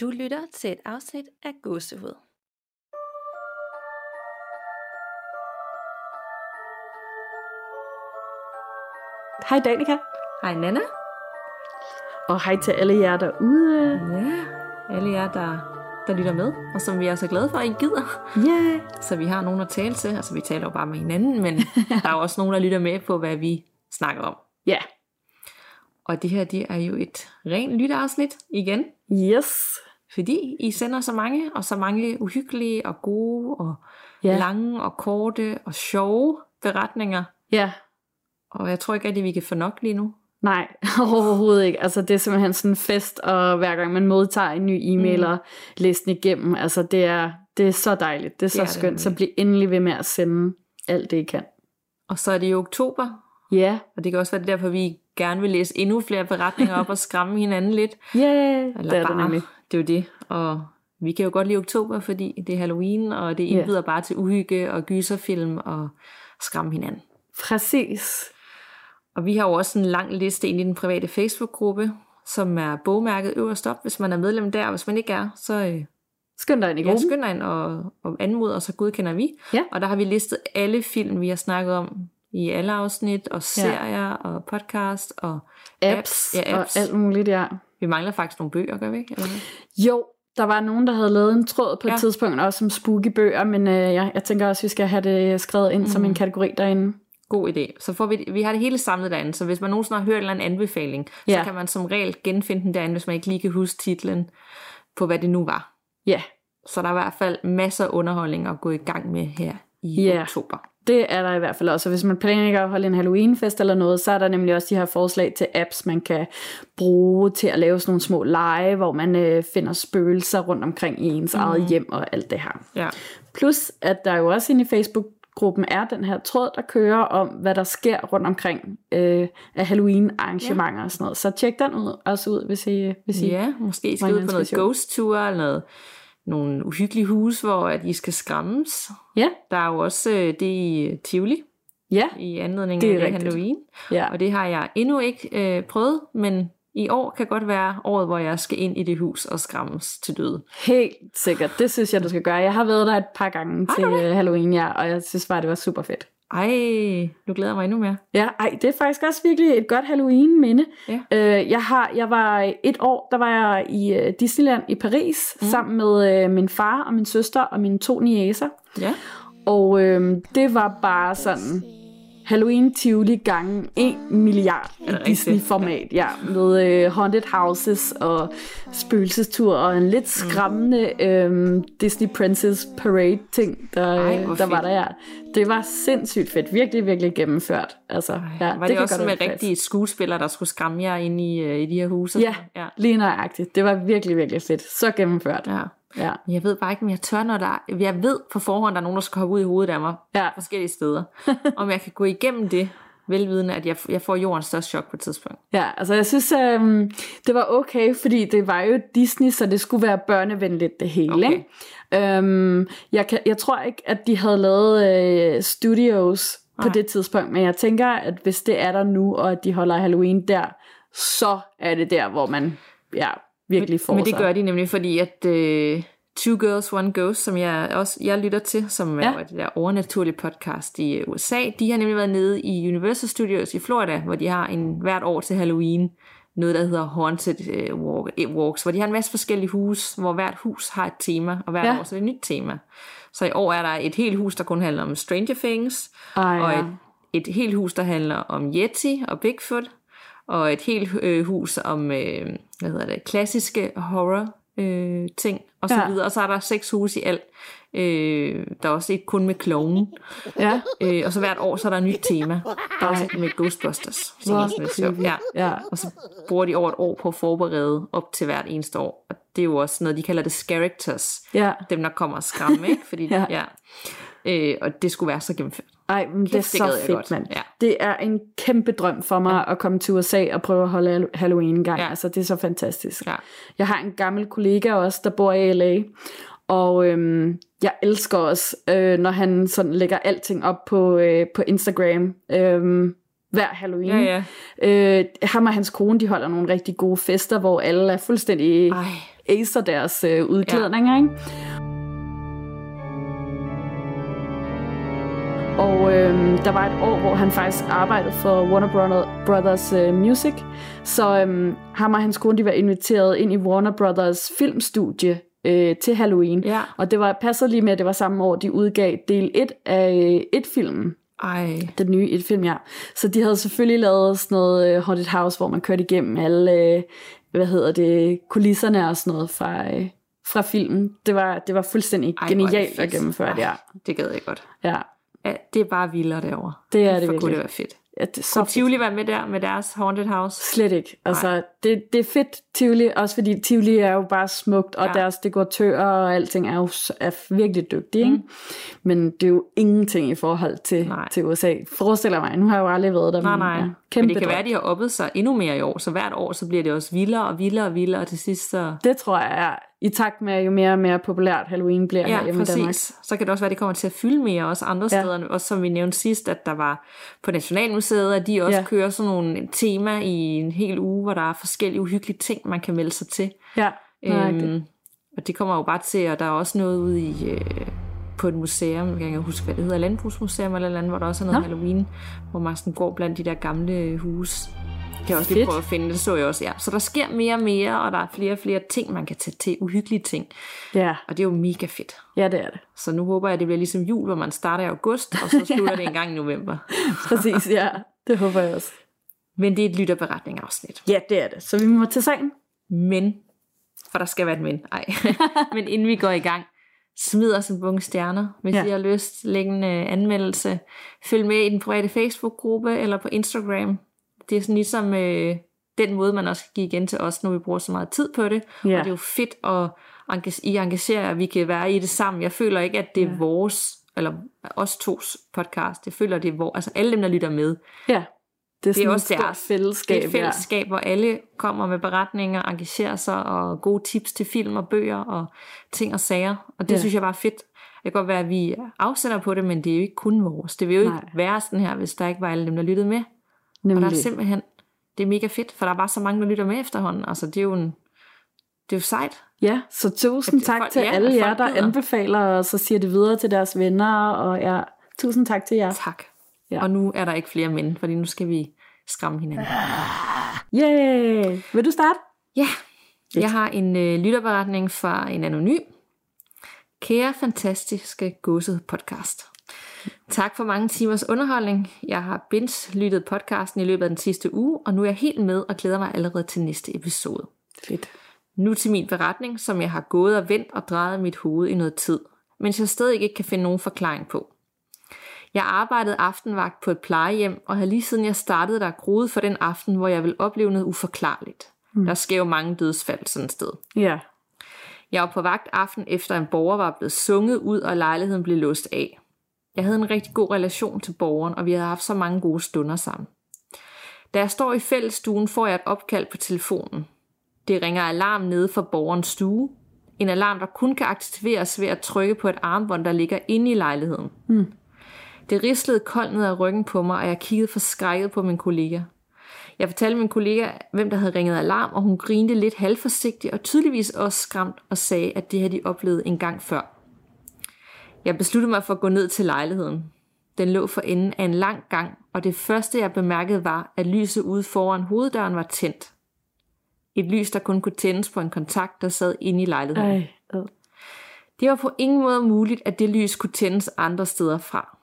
Du lytter til et afsnit af Gåsehud. Hej Danika, Hej Nana. og hej til alle jer derude. Ja, alle jer, der, der lytter med, og som vi er så glade for, at I gider. Yeah. Så vi har nogen at tale til. Altså, vi taler jo bare med hinanden, men der er jo også nogen, der lytter med på, hvad vi snakker om. Ja, Og det her, det er jo et rent lytteafsnit igen. Yes. Fordi I sender så mange, og så mange uhyggelige og gode, og Ja. lange og korte og sjove beretninger. Ja, Og jeg tror ikke rigtig, vi kan få nok lige nu. nej, overhovedet ikke. Altså det er simpelthen sådan en fest, og hver gang man modtager en ny e-mail og læser den igennem, altså det er, det er så dejligt, det er så Det er det det skønt, så bliv endelig ved med at sende alt det I kan. Og så er det jo oktober, Ja, og det kan også være derfor, vi gerne vil læse endnu flere beretninger op og skræmme hinanden lidt. yeah, Eller det er bare, det nemlig. Det er jo det. Og vi kan jo godt lide oktober, fordi det er Halloween, og det Ja. indbyder bare til uhygge og gyserfilm og skræmme hinanden. Præcis. Og vi har jo også en lang liste ind i den private Facebook-gruppe, som er bogmærket øverst op, hvis man er medlem der. Og hvis man ikke er, så øh, Skynd dig ind i ja, gruppen. skynd dig ind og, og anmod, og så godkender vi. Ja. Og der har vi listet alle film, vi har snakket om i alle afsnit, og serier, og podcast, og Apps, Ja, apps. og alt muligt, ja. Vi mangler faktisk nogle bøger, gør vi ikke? Eller? Jo, der var nogen, der havde lavet en tråd på et Ja. tidspunkt, også som spooky bøger, men øh, jeg, jeg tænker også, at vi skal have det skrevet ind mm. som en kategori derinde. God idé. Så får vi, vi har det hele samlet derinde, så hvis man nogensinde har hørt en eller anden anbefaling, Ja. så kan man som regel genfinde den derinde, hvis man ikke lige kan huske titlen på, hvad det nu var. Ja, Så der er i hvert fald masser af underholdning at gå i gang med her i Ja. oktober. Det er der i hvert fald også. Og hvis man planlægger at holde en Halloweenfest eller noget, så er der nemlig også de her forslag til apps, man kan bruge til at lave sådan nogle små lege, hvor man øh, finder spøgelser rundt omkring i ens mm. eget hjem og alt det her. Ja. Plus, at der jo også inde i Facebook-gruppen er den her tråd, der kører om, hvad der sker rundt omkring øh, af Halloween-arrangementer og sådan noget. Så tjek den ud, også ud, hvis I, hvis I ja, måske skal ud på noget inspiration. ghost tour, eller noget, nogle uhyggelige hus, hvor at I skal skræmmes. Ja, Der er jo også øh, det i Tivoli, ja, i anledning Det er af rigtigt. Halloween. ja. Og det har jeg endnu ikke øh, prøvet, men i år kan godt være året, hvor jeg skal ind i det hus og skræmmes til døde. Helt sikkert. Det synes jeg, du skal gøre. Jeg har været der et par gange til øh, Halloween, ja, og jeg synes bare, det var super fedt. Ej, nu glæder jeg mig endnu mere. Ja, ej, det er faktisk også virkelig et godt Halloween-minde. Ja. Øh, jeg, har, jeg var et år, der var jeg i øh, Disneyland i Paris, mm. sammen med øh, min far og min søster og mine to niæser. Ja. Og øh, det var bare sådan Halloween Tivoli gange 1 milliard i? Disney-format. Ja, med øh, haunted houses og spøgelsestur og en lidt skræmmende øh, Disney Princess Parade ting, der, Ej, øh, der var der. Ja. Det var sindssygt fedt. Virkelig, virkelig gennemført. Altså, ja, Var det, det også med rigtige skuespillere, der skulle skræmme jer ind i, øh, i de her huse? Ja, ja. lige nøjagtigt. Det var virkelig, virkelig fedt. Så gennemført. ja. Ja. Men Jeg ved bare ikke, om jeg tør, når der er, Jeg ved på forhånd, der er nogen, der skal hoppe ud i hovedet af mig. Ja. Forskellige steder. om jeg kan gå igennem det, velvidende, at jeg, jeg får jordens største chok på et tidspunkt. Ja, altså jeg synes, øhm, det var okay, fordi det var jo Disney, så det skulle være børnevenligt det hele. Okay. Ikke? Øhm, jeg, kan, jeg tror ikke, at de havde lavet øh, studios på Nej. det tidspunkt, men jeg tænker, at hvis det er der nu, og at de holder Halloween der, så er det der, hvor man ja, virkelig får Men det sig. gør de nemlig, fordi at uh, Two Girls, One Ghost, som jeg også jeg lytter til, som Ja. er det der overnaturlige podcast i øh, USA, de har nemlig været nede i Universal Studios i Florida, hvor de har en hvert år til Halloween, noget der hedder Haunted uh, walk, eh, Walks, hvor de har en masse forskellige hus, hvor hvert hus har et tema, og hvert Ja. år så er det et nyt tema. Så i år er der et helt hus, der kun handler om Stranger Things, Ej, og ja. et, et helt hus, der handler om Yeti og Bigfoot, og et helt øh, hus om, øh, hvad hedder det, klassiske horror øh, ting, og så Ja. videre. Og så er der seks huse i alt. Øh, der er også et kun med kloven. Ja, Øh, og så hvert år, så er der et nyt tema. Der er også et med Ghostbusters. Som Hvor er sådan lidt sjovt. Ja. ja. Og så bruger de over et år på at forberede op til hvert eneste år. Og det er jo også noget, de kalder det characters. ja. Dem, der kommer og skræmme, ikke? Fordi, Ja. ja. ja. Øh, og det skulle være så gennemført. Ej, men det er Kæft, det så gad jeg fedt, mand. Ja. Det er en kæmpe drøm for mig ja. at komme til USA og prøve at holde Halloween en gang. Ja. Altså, det er så fantastisk. Ja. Jeg har en gammel kollega også, der bor i LA, og øhm, jeg elsker også, øh, når han sådan lægger alting op på, øh, på Instagram. Øhm, hver Halloween. Ja, ja. Øh, ham og hans kone, de holder nogle rigtig gode fester, hvor alle er fuldstændig Ej, acer deres øh, udklædninger, ja. ikke? Og øh, der var et år, hvor han faktisk arbejdede for Warner Brothers øh, Music. Så øh, ham og hans kone de var inviteret ind i Warner Brothers filmstudie øh, til Halloween. Ja. Og det var passet lige med, at det var samme år, de udgav del 1 af et filmen. Ej. Den nye et film, ja. Så de havde selvfølgelig lavet sådan noget uh, Haunted House, hvor man kørte igennem alle, uh, hvad hedder det, kulisserne og sådan noget fra, uh, fra filmen. Det var, det var fuldstændig Ej, genialt at gennemføre det, ja. Det gad jeg godt. ja. Ja, det er bare vildere derovre. Det er det For kunne virkelig. det være fedt. ja det er så Kunne Tivoli være med der med deres Haunted House? Slet ikke. Altså, det, det er fedt Tivoli, også fordi Tivoli er jo bare smukt, og Ja. deres dekoratører og alting er jo er virkelig dygtige. Ikke? Men det er jo ingenting i forhold til, Nej. til USA. Forestiller mig, nu har jeg jo aldrig været der. Nej, men nej. Ja, Men det kan drøm. være, at de har oppet sig endnu mere i år, så hvert år så bliver det også vildere og vildere og vildere, og til sidst så... Det tror jeg er i takt med, jo mere og mere populært Halloween bliver Ja, herhjemme i Danmark. Så kan det også være, at det kommer til at fylde mere også andre Ja. steder. Også som vi nævnte sidst, at der var på Nationalmuseet, at de også Ja. kører sådan nogle tema i en hel uge, hvor der er forskellige uhyggelige ting, man kan melde sig til. Ja. Øhm, og det kommer jo bare til, og der er også noget ude i, øh, på et museum, jeg kan ikke huske, hvad det hedder, Landbrugsmuseum eller andet, hvor der også er noget Nå. Halloween, hvor man sådan går blandt de der gamle huse. Kan jeg også lige Fedt. prøve at finde, det så jeg også, ja. Så der sker mere og mere, og der er flere og flere ting, man kan tage til, uhyggelige ting. Ja, Og det er jo mega fedt. ja, det er det. Så nu håber jeg, at det bliver ligesom jul, hvor man starter i august, og så slutter det en gang i november. Præcis, ja. Det håber jeg også. Men det er et lytterberetning afsnit. Ja, det er det. Så vi må til sagen. Men, for der skal være et men, ej. men inden vi går i gang, smid os en bunke stjerner, hvis ja. Ja. I har lyst. Læg en uh, anmeldelse. Følg med i den private Facebook-gruppe eller på Instagram. Det er sådan ligesom øh, den måde, man også kan give igen til os, når vi bruger så meget tid på det. Ja. Og det er jo fedt, at engage- I engagerer at vi kan være i det sammen. Jeg føler ikke, at det er ja. vores, eller os tos podcast. Jeg føler, det er vores, altså alle dem, der lytter med. Ja. Det er, Det er også deres. fællesskab. Det er et fællesskab, hvor alle kommer med beretninger, engagerer sig og gode tips til film og bøger og ting og sager. Og det Ja. synes jeg bare er fedt. Det kan godt være, at vi afsætter på det, men det er jo ikke kun vores. Det vil jo ikke Nej. være sådan her, hvis der ikke var alle dem, der lyttede med. Ja, Og der nemlig. er simpelthen, det er mega fedt, for der er bare så mange, der lytter med efterhånden. Altså, det er jo, en, det er jo sejt. Ja, så tusind tak folk- til ja, alle jer, der anbefaler, og så siger det videre til deres venner, og ja, tusind tak til jer. Tak. Ja. Og nu er der ikke flere mænd, fordi nu skal vi skræmme hinanden. Yay! Vil du starte? Ja, jeg har en øh, lytterberetning fra en anonym. Kære fantastiske godset podcast. Tak for mange timers underholdning. Jeg har binge-lyttet podcasten i løbet af den sidste uge, og nu er jeg helt med og glæder mig allerede til næste episode. Fedt. Nu til min beretning, som jeg har gået og vendt og drejet mit hoved i noget tid, mens jeg stadig ikke kan finde nogen forklaring på. Jeg arbejdede aftenvagt på et plejehjem, og har lige siden jeg startede der groet for den aften, hvor jeg vil opleve noget uforklarligt. Mm. Der sker jo mange dødsfald sådan et sted. Ja. Jeg var på vagt aften efter en borger var blevet sunget ud, og lejligheden blev låst af. Jeg havde en rigtig god relation til borgeren, og vi havde haft så mange gode stunder sammen. Da jeg står i fællesstuen, får jeg et opkald på telefonen. Det ringer alarm nede for borgerens stue. En alarm, der kun kan aktiveres ved at trykke på et armbånd, der ligger inde i lejligheden. Hmm. Det rislede koldt ned ad ryggen på mig, og jeg kiggede forskrækket på min kollega. Jeg fortalte min kollega, hvem der havde ringet alarm, og hun grinte lidt halvforsigtigt og tydeligvis også skræmt og sagde, at det havde de oplevet en gang før. Jeg besluttede mig for at gå ned til lejligheden. Den lå for enden af en lang gang, og det første jeg bemærkede var, at lyset ude foran hoveddøren var tændt. Et lys, der kun kunne tændes på en kontakt, der sad inde i lejligheden. Ej, ad. Det var på ingen måde muligt, at det lys kunne tændes andre steder fra.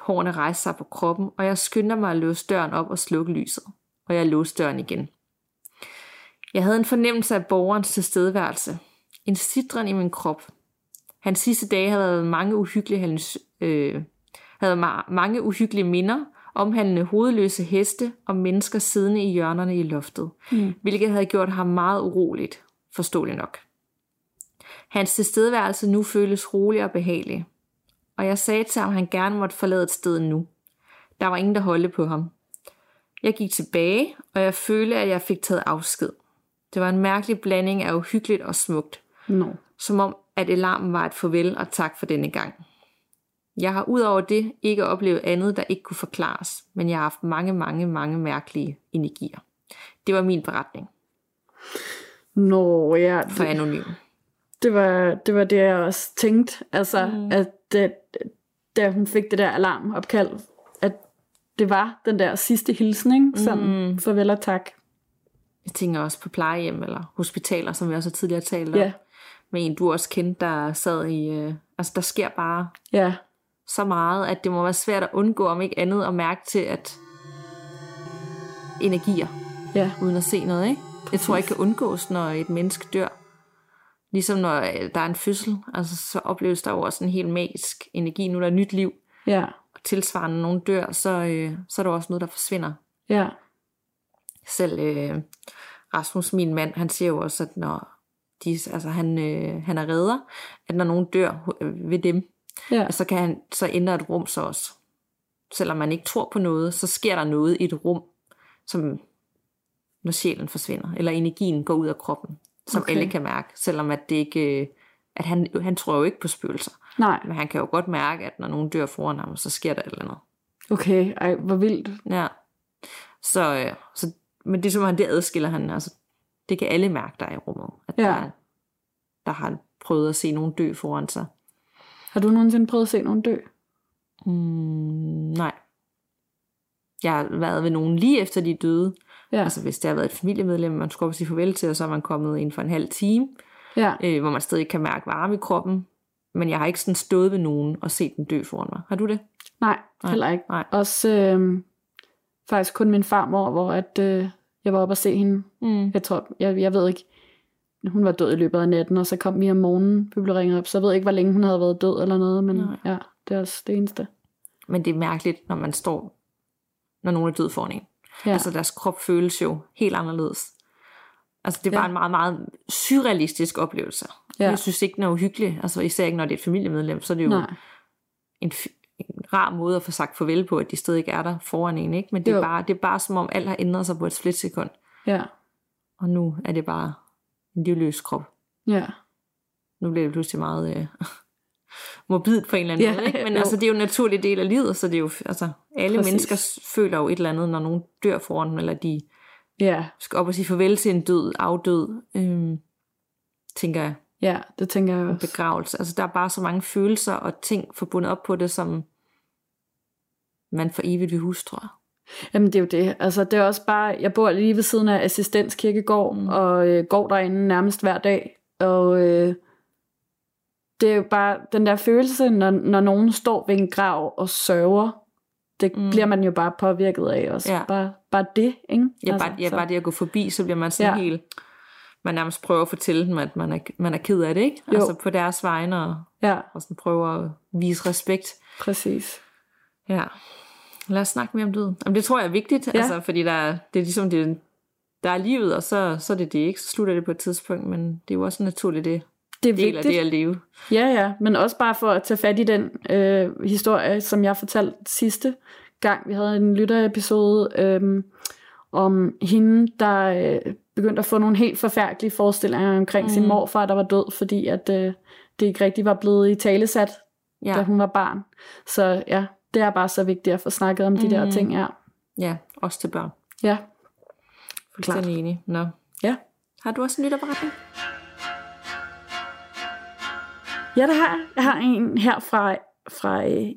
Hårene rejste sig på kroppen, og jeg skyndte mig at låse døren op og slukke lyset. Og jeg låste døren igen. Jeg havde en fornemmelse af borgerens tilstedeværelse. En sidren i min krop. Hans sidste dage havde været mange uhyggelige, hans, øh, havde ma- mange uhyggelige minder, omhandlende hovedløse heste og mennesker siddende i hjørnerne i loftet, mm. hvilket havde gjort ham meget uroligt, forståeligt nok. Hans tilstedeværelse nu føles rolig og behagelig, og jeg sagde til ham, at han gerne måtte forlade et sted nu. Der var ingen, der holdt på ham. Jeg gik tilbage, og jeg følte, at jeg fik taget afsked. Det var en mærkelig blanding af uhyggeligt og smukt, No. som om, at alarmen var et farvel og tak for denne gang. Jeg har udover det ikke oplevet andet, der ikke kunne forklares, men jeg har haft mange, mange, mange mærkelige energier. Det var min beretning. Nå, ja. for Det, anonym. det, var, det var det, jeg også tænkte. Altså, mm. at da, da hun fik det der alarmopkald, at det var den der sidste hilsen, ikke? Sådan, mm. farvel og tak. Jeg tænker også på plejehjem eller hospitaler, som vi også har tidligere talt om. Ja, Med en, du også kendte, der sad i... Øh, altså, der sker bare ja, så meget, at det må være svært at undgå, om ikke andet, at mærke til, at energier, ja, uden at se noget, ikke? Jeg tror ikke kan undgås, når et menneske dør. Ligesom når øh, der er en fødsel, altså, så opleves der jo også en helt magisk energi. Nu er der nyt liv, ja, og tilsvarende når nogen dør, så, øh, så er der også noget, der forsvinder. ja, Selv øh, Rasmus, min mand, han siger jo også, at når de, altså han, øh, han er redder, at når nogen dør øh, ved dem, ja, så kan han så ændre et rum så også. Selvom man ikke tror på noget, så sker der noget i et rum, som når sjælen forsvinder, eller energien går ud af kroppen, som Okay. okay. alle kan mærke, selvom at det ikke, øh, at han, han tror jo ikke på spøgelser. nej, Men han kan jo godt mærke, at når nogen dør foran ham, så sker der et eller andet. okay, ej, hvor vildt. Ja. Så, øh, så, men det er som han, det adskiller han, altså, det kan alle mærke, der er i rummet. At Ja. der, der har prøvet at se nogen dø foran sig. Har du nogensinde prøvet at se nogen dø? Mm, nej. Jeg har været ved nogen lige efter de døde. Ja, Altså hvis det har været et familiemedlem, man skulle op og sige farvel til, og så er man kommet ind for en halv time, ja, øh, hvor man stadig kan mærke varme i kroppen. Men jeg har ikke sådan stået ved nogen og set den dø foran mig. Har du det? nej, Nej, heller ikke. nej. Også øh, faktisk kun min farmor, hvor at, øh, jeg var oppe og se hende. Mm. Jeg tror, jeg, jeg ved ikke, hun var død i løbet af natten, og så kom vi om morgenen, vi blev ringet op, så jeg ved ikke, hvor længe hun havde været død eller noget, men Nej. ja, det er også det eneste. Men det er mærkeligt, når man står, når nogen er død foran en. Ja. Altså deres krop føles jo helt anderledes. Altså det var Ja. en meget, meget surrealistisk oplevelse. Ja. Jeg synes ikke, den er uhyggelig. Altså især ikke, når det er et familiemedlem, så er det jo nej, en, en rar måde at få sagt farvel på, at de stadig ikke er der foran en. Ikke? Men det Jo. er, bare, det er bare som om alt har ændret sig på et splitsekund. ja, Og nu er det bare en livløs krop. ja, Nu bliver det pludselig meget øh, morbidt på en eller anden Ja, måde. Ikke? Men jo. altså, det er jo en naturlig del af livet, så det er jo, altså, alle. Præcis. mennesker føler jo et eller andet, når nogen dør foran dem, eller de ja, skal op og sige farvel til en død, afdød, øhm, tænker jeg, ja, det tænker jeg en også. begravelse. Altså, der er bare så mange følelser og ting forbundet op på det, som man for evigt vil huske, tror jeg. Jamen det er jo det. Altså det er også bare, jeg bor lige ved siden af assistenskirkegård, mm. og øh, går derinde nærmest hver dag. Og øh, det er jo bare den der følelse, når, når nogen står ved en grav og sørger, det mm. Bliver man jo bare påvirket af også. Ja. Bare, bare det, ikke? Ja, altså, bare, ja, så- bare det at gå forbi, så bliver man sådan ja. helt... Man nærmest prøver at fortælle dem, at man er, man er ked af det, ikke? Jo. Altså på deres vegne, og, Ja, og sådan prøver at vise respekt. præcis. Ja. Lad os snakke mere om døden. Jamen, det tror jeg er vigtigt, Ja. altså, fordi der, er- det er ligesom, det, der er livet, og så, så er det det, ikke? Så slutter det på et tidspunkt, men det er jo også naturligt, det Det er del af vigtigt. det at leve. Ja, ja, men også bare for at tage fat i den øh, historie, som jeg fortalte sidste gang. Vi havde en lytterepisode øh, om hende, der øh, begyndte at få nogle helt forfærdelige forestillinger omkring mm. sin morfar, der var død, fordi at øh, det ikke rigtig var blevet i talesat, ja. da hun var barn. Så ja, det er bare så vigtigt at få snakket om de mm. der ting. Ja, ja også til børn. ja. Fuldstændig enig. Nå. ja. Har du også en lytterberetning? Ja, det har jeg. Jeg har en her fra, fra øh,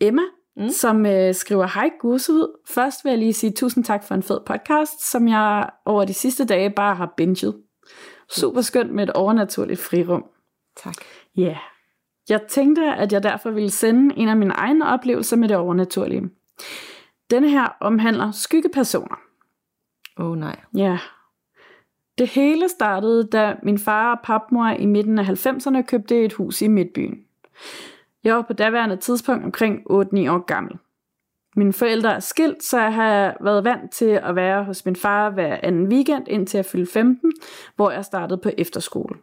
Emma, mm. Som øh, skriver, hej Gusud. Først vil jeg lige sige tusind tak for en fed podcast, som jeg over de sidste dage bare har binget. Super skønt med et overnaturligt frirum. Tak. Ja. Yeah. Jeg tænkte, at jeg derfor ville sende en af mine egne oplevelser med det overnaturlige. Denne her omhandler skyggepersoner. Åh oh, nej. Ja. Det hele startede, da min far og papmor i midten af 90'erne købte et hus i Midtbyen. Jeg var på daværende tidspunkt omkring 8-9 år gammel. Mine forældre er skilt, så jeg har været vant til at være hos min far hver anden weekend indtil jeg fyldte 15, hvor jeg startede på efterskole.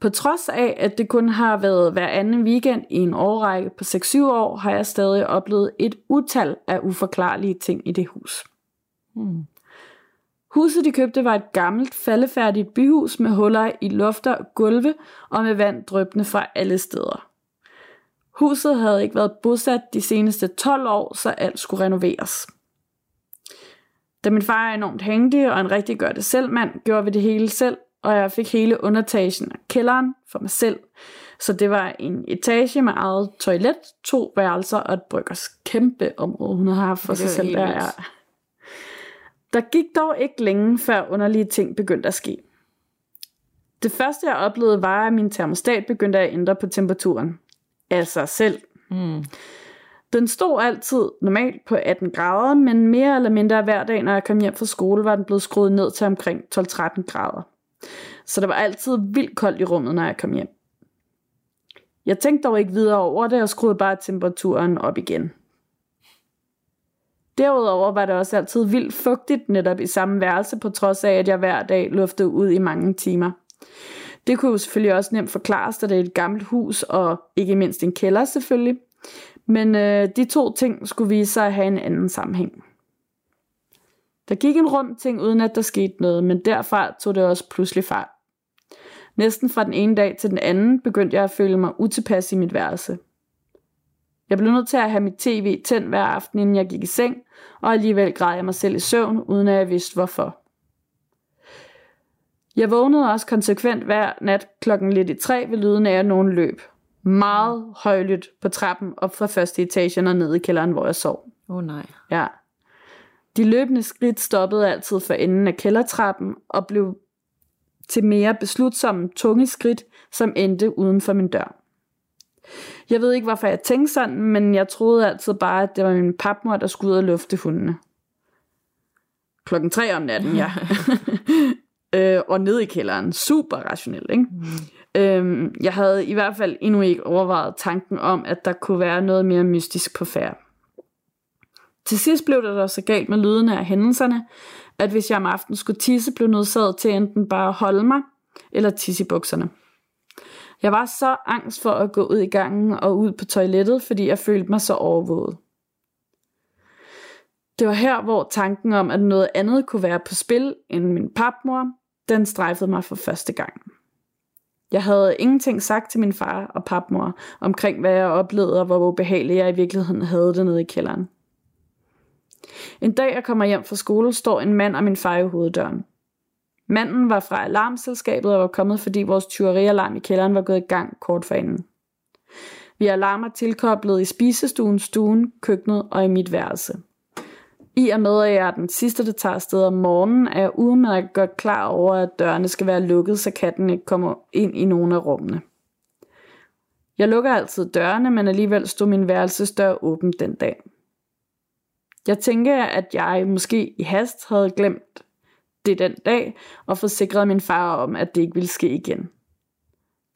På trods af, at det kun har været hver anden weekend i en årrække på 6-7 år, har jeg stadig oplevet et utal af uforklarlige ting i det hus. Hmm. Huset, de købte, var et gammelt, faldefærdigt byhus med huller i lufter og gulve og med vand drøbende fra alle steder. Huset havde ikke været bosat de seneste 12 år, så alt skulle renoveres. Da min far er enormt hængtig og en rigtig gør det selv mand, gjorde vi det hele selv, og jeg fik hele undertagen af kælderen for mig selv. Så det var en etage med eget toilet, to værelser og et bryggers kæmpe område, hun havde haft for sig selv. Der, ja. der gik dog ikke længe, før underlige ting begyndte at ske. Det første, jeg oplevede, var, at min termostat begyndte at ændre på temperaturen. Af sig selv. Mm. Den stod altid normalt på 18 grader, men mere eller mindre hver dag, når jeg kom hjem fra skole, var den blevet skruet ned til omkring 12-13 grader. Så det var altid vildt koldt i rummet, når jeg kom hjem. Jeg tænkte dog ikke videre over det, og skruede bare temperaturen op igen. Derudover var det også altid vildt fugtigt netop i samme værelse, på trods af, at jeg hver dag luftede ud i mange timer. Det kunne jo selvfølgelig også nemt forklares, da det er et gammelt hus, og ikke mindst en kælder selvfølgelig. Men øh, de to ting skulle vise sig at have en anden sammenhæng. Der gik en rum ting, uden at der skete noget, men derfra tog det også pludselig fart. Næsten fra den ene dag til den anden begyndte jeg at føle mig utilpas i mit værelse. Jeg blev nødt til at have mit tv tændt hver aften, inden jeg gik i seng, og alligevel græd jeg mig selv i søvn, uden at jeg vidste hvorfor. Jeg vågnede også konsekvent hver nat klokken lidt i tre ved lyden af, at nogen løb. Meget højlydt på trappen op fra første etage og ned i kælderen, hvor jeg sov. Åh oh, nej. Ja. De løbende skridt stoppede altid for enden af kældertrappen og blev til mere beslutsomme, tunge skridt, som endte uden for min dør. Jeg ved ikke, hvorfor jeg tænkte sådan, men jeg troede altid bare, at det var min papmor, der skulle ud og lufte hundene. Klokken tre om natten, ja. øh, og ned i kælderen. Super rationelt, ikke? Mm. Øhm, jeg havde i hvert fald endnu ikke overvejet tanken om, at der kunne være noget mere mystisk på færd. Til sidst blev det da så galt med lydene af hændelserne, at hvis jeg om aftenen skulle tisse, blev nødsaget til enten bare at holde mig, eller tisse i bukserne. Jeg var så angst for at gå ud i gangen og ud på toilettet, fordi jeg følte mig så overvåget. Det var her, hvor tanken om, at noget andet kunne være på spil end min papmor, den strejfede mig for første gang. Jeg havde ingenting sagt til min far og papmor omkring, hvad jeg oplevede og hvor ubehagelig jeg i virkeligheden havde det nede i kælderen. En dag jeg kommer hjem fra skole, står en mand og min far i hoveddøren. Manden var fra alarmselskabet og var kommet, fordi vores tyverialarm i kælderen var gået i gang kort for inden. Vi har alarmer tilkoblet i spisestuen, stuen, køkkenet og i mit værelse. I og med, at jeg er den sidste, der tager afsted om morgenen, er jeg udmærket godt klar over, at dørene skal være lukket, så katten ikke kommer ind i nogen af rummene. Jeg lukker altid dørene, men alligevel stod min værelsesdør åben den dag. Jeg tænker, at jeg måske i hast havde glemt det den dag, og forsikrede min far om, at det ikke ville ske igen.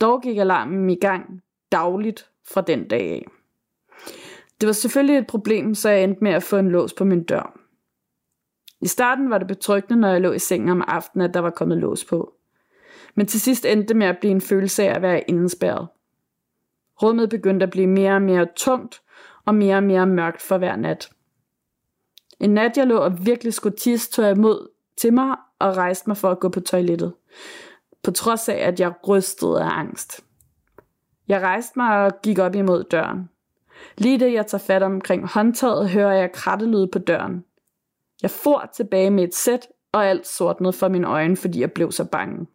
Dog gik alarmen i gang dagligt fra den dag af. Det var selvfølgelig et problem, så jeg endte med at få en lås på min dør. I starten var det betryggende, når jeg lå i sengen om aftenen, at der var kommet lås på. Men til sidst endte det med at blive en følelse af at være indespærret. Rummet begyndte at blive mere og mere tungt og mere og mere mørkt for hver nat. En nat, jeg lå og virkelig skulle tisse, tog jeg imod til mig og rejste mig for at gå på toilettet. På trods af, at jeg rystede af angst. Jeg rejste mig og gik op imod døren. Lige da jeg tager fat omkring håndtaget, hører jeg krattelyd på døren. Jeg for tilbage med et sæt, og alt sortnede for mine øjne, fordi jeg blev så bange.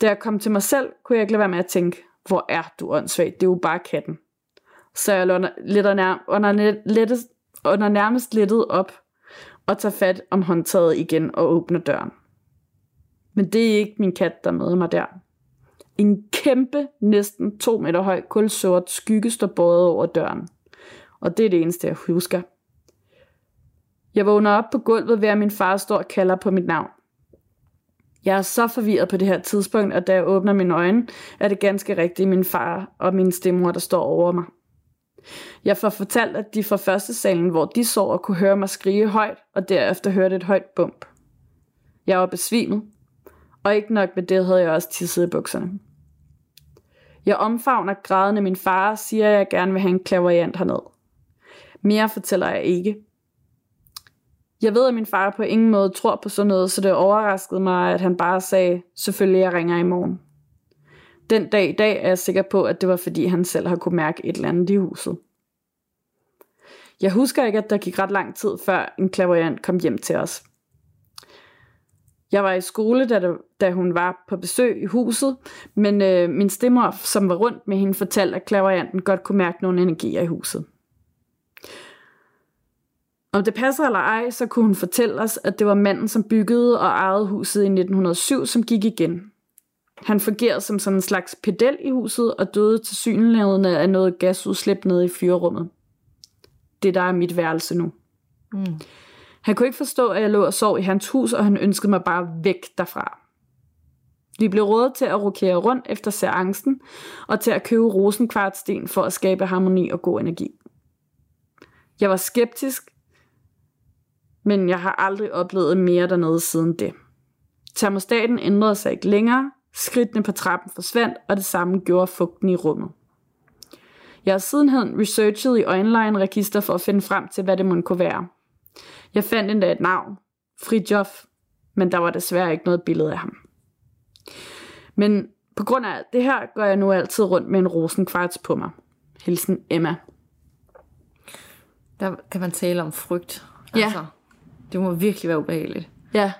Da jeg kom til mig selv, kunne jeg ikke lade være med at tænke, hvor er du åndssvagt, det er jo bare katten. Så jeg under, lidt under, under, lettest, under nærmest lettet op og tager fat om håndtaget igen og åbner døren. Men det er ikke min kat, der møder mig der. En kæmpe, næsten to meter høj, kulsort skygge står båret over døren. Og det er det eneste, jeg husker. Jeg vågner op på gulvet ved, at min far står og kalder på mit navn. Jeg er så forvirret på det her tidspunkt, og da jeg åbner mine øjne, er det ganske rigtigt min far og min stemmor, der står over mig. Jeg får fortalt, at de fra første salen, hvor de og kunne høre mig skrige højt, og derefter hørte et højt bump. Jeg var besvimet, og ikke nok med det havde jeg også tisset i bukserne. Jeg omfavner grædende min far og siger, at jeg gerne vil have en klaveriant herned. Mere fortæller jeg ikke. Jeg ved, at min far på ingen måde tror på sådan noget, så det overraskede mig, at han bare sagde, selvfølgelig jeg ringer i morgen. Den dag i dag er jeg sikker på, at det var fordi han selv har kunne mærke et eller andet i huset. Jeg husker ikke, at der gik ret lang tid, før en klaverjant kom hjem til os. Jeg var i skole, da, der, da hun var på besøg i huset, men øh, min stemmer, som var rundt med hende, fortalte, at klaverianten godt kunne mærke nogle energier i huset. Om det passer eller ej, så kunne hun fortælle os, at det var manden, som byggede og ejede huset i 1907, som gik igen. Han fungerede som sådan en slags pedel i huset og døde til synlædende af noget gasudslip nede i fyrrummet. Det der er mit værelse nu. Mm. Han kunne ikke forstå, at jeg lå og sov i hans hus, og han ønskede mig bare væk derfra. Vi blev rådet til at rokere rundt efter seancen, og til at købe rosenkvartsten for at skabe harmoni og god energi. Jeg var skeptisk, men jeg har aldrig oplevet mere dernede siden det. Termostaten ændrede sig ikke længere, skridtene på trappen forsvandt, og det samme gjorde fugten i rummet. Jeg har sidenhen researchet i online-register for at finde frem til, hvad det måtte kunne være. Jeg fandt endda et navn, Fridjof, men der var desværre ikke noget billede af ham. Men på grund af alt det her, går jeg nu altid rundt med en rosenkvarts på mig. Hilsen Emma. Der kan man tale om frygt. Ja. Altså, det må virkelig være ubehageligt. Ja,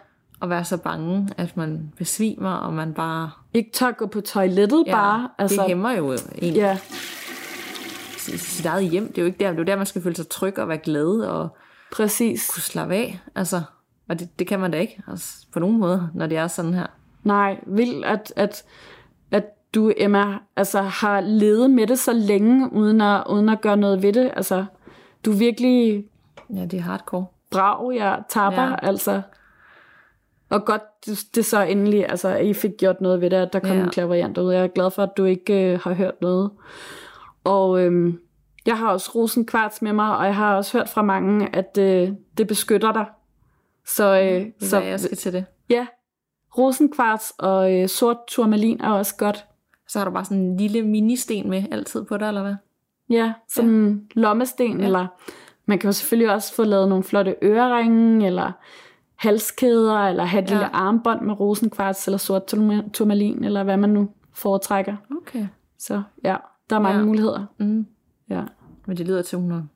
At være så bange, at man besvimer, og man bare... ikke tør gå på toilettet Ja, bare. altså, det hæmmer jo en ja, sit eget hjem. Det er jo ikke der, det er jo der, man skal føle sig tryg og være glad og præcis. kunne slappe af. Altså, og det, det kan man da ikke altså, på nogen måde, når det er sådan her. Nej, vildt, at, at, at du, Emma, altså, har levet med det så længe, uden at, uden at gøre noget ved det. Altså, du er virkelig Ja, det er hardcore. brav, jeg taber, Ja. altså. Og godt, det, så endelig, altså, at I fik gjort noget ved det, at der kom ja. en klaverjant ud. Jeg er glad for, at du ikke øh, har hørt noget. Og øhm, jeg har også rosenkvarts med mig, og jeg har også hørt fra mange, at øh, det beskytter dig. Så, øh, Så så jeg skal til det. ja, rosenkvarts og øh, sort turmalin er også godt. Så har du bare sådan en lille ministen med altid på dig, eller hvad? Ja, sådan en lommesten, ja. eller man kan jo selvfølgelig også få lavet nogle flotte øreringe, eller halskæder, eller have et Ja. ja. lille armbånd med rosenkvarts, eller sort turma- turmalin, eller hvad man nu foretrækker. Okay. Så ja, der er mange Ja. ja. muligheder. Mm. Ja. Men det lyder til, hun har,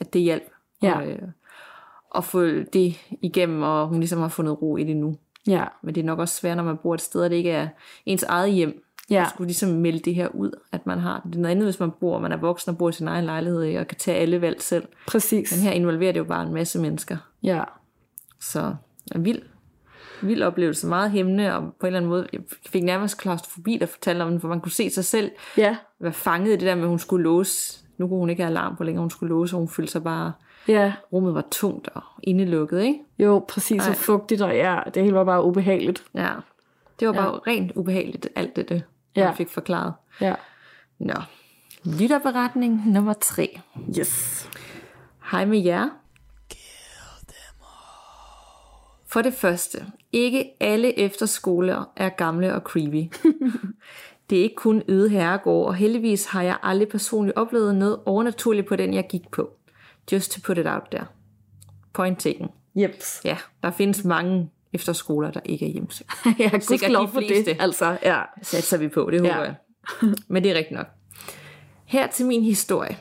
at det hjælp. Ja. Og, øh, at få det igennem, og hun ligesom har fundet ro i det nu. Ja, Men det er nok også svært, når man bor et sted, og det ikke er ens eget hjem. ja, At skulle ligesom melde det her ud, at man har det. Det er noget andet, hvis man bor, man er voksen og bor i sin egen lejlighed, ikke? og kan tage alle valg selv. præcis. Men her involverer det jo bare en masse mennesker. Ja, Så en vild, vild oplevelse, meget hæmmende, og på en eller anden måde, jeg fik nærmest klaustrofobi, der fortalte om den, for man kunne se sig selv ja, være fanget i det der med, at hun skulle låse. Nu kunne hun ikke have alarm på længere, hun skulle låse, og hun følte sig bare, ja. rummet var tungt og indelukket, ikke? Jo, præcis, Ej. og fugtigt, og ja, det hele var bare ubehageligt. Ja. Det var bare ja. rent ubehageligt, alt det, det Ja. fik forklaret. Ja. Nå. Lytterberetning nummer tre. Yes. Hej med jer. For det første, ikke alle efterskoler er gamle og creepy. det er ikke kun yde herregård, og heldigvis har jeg aldrig personligt oplevet noget overnaturligt på den, jeg gik på. Just to put it out there. Point taken. Jeps. Ja, der findes mange efterskoler, der ikke er hjemsøgt. ja, Sikkert gudskelov de for det. fleste. Altså, ja. Satser vi på, det håber Ja. jeg. Men det er rigtigt nok. Her til min historie.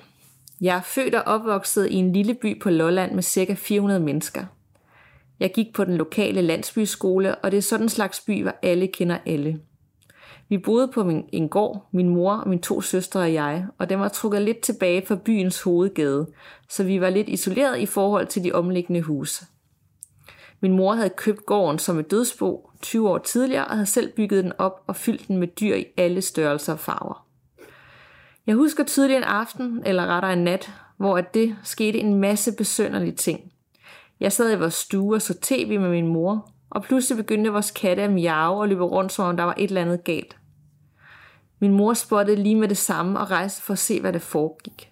Jeg er født og opvokset i en lille by på Lolland med ca. 400 mennesker. Jeg gik på den lokale landsbyskole, og det er sådan en slags by, hvor alle kender alle. Vi boede på min, en gård, min mor og mine to søstre og jeg, og den var trukket lidt tilbage fra byens hovedgade, så vi var lidt isoleret i forhold til de omliggende huse. Min mor havde købt gården som et dødsbo 20 år tidligere og havde selv bygget den op og fyldt den med dyr i alle størrelser og farver. Jeg husker tydeligt en aften, eller rettere en nat, hvor at det skete en masse besønderlige ting. Jeg sad i vores stue og så tv med min mor, og pludselig begyndte vores katte at miave og løbe rundt, som om der var et eller andet galt. Min mor spottede lige med det samme og rejste for at se, hvad det foregik.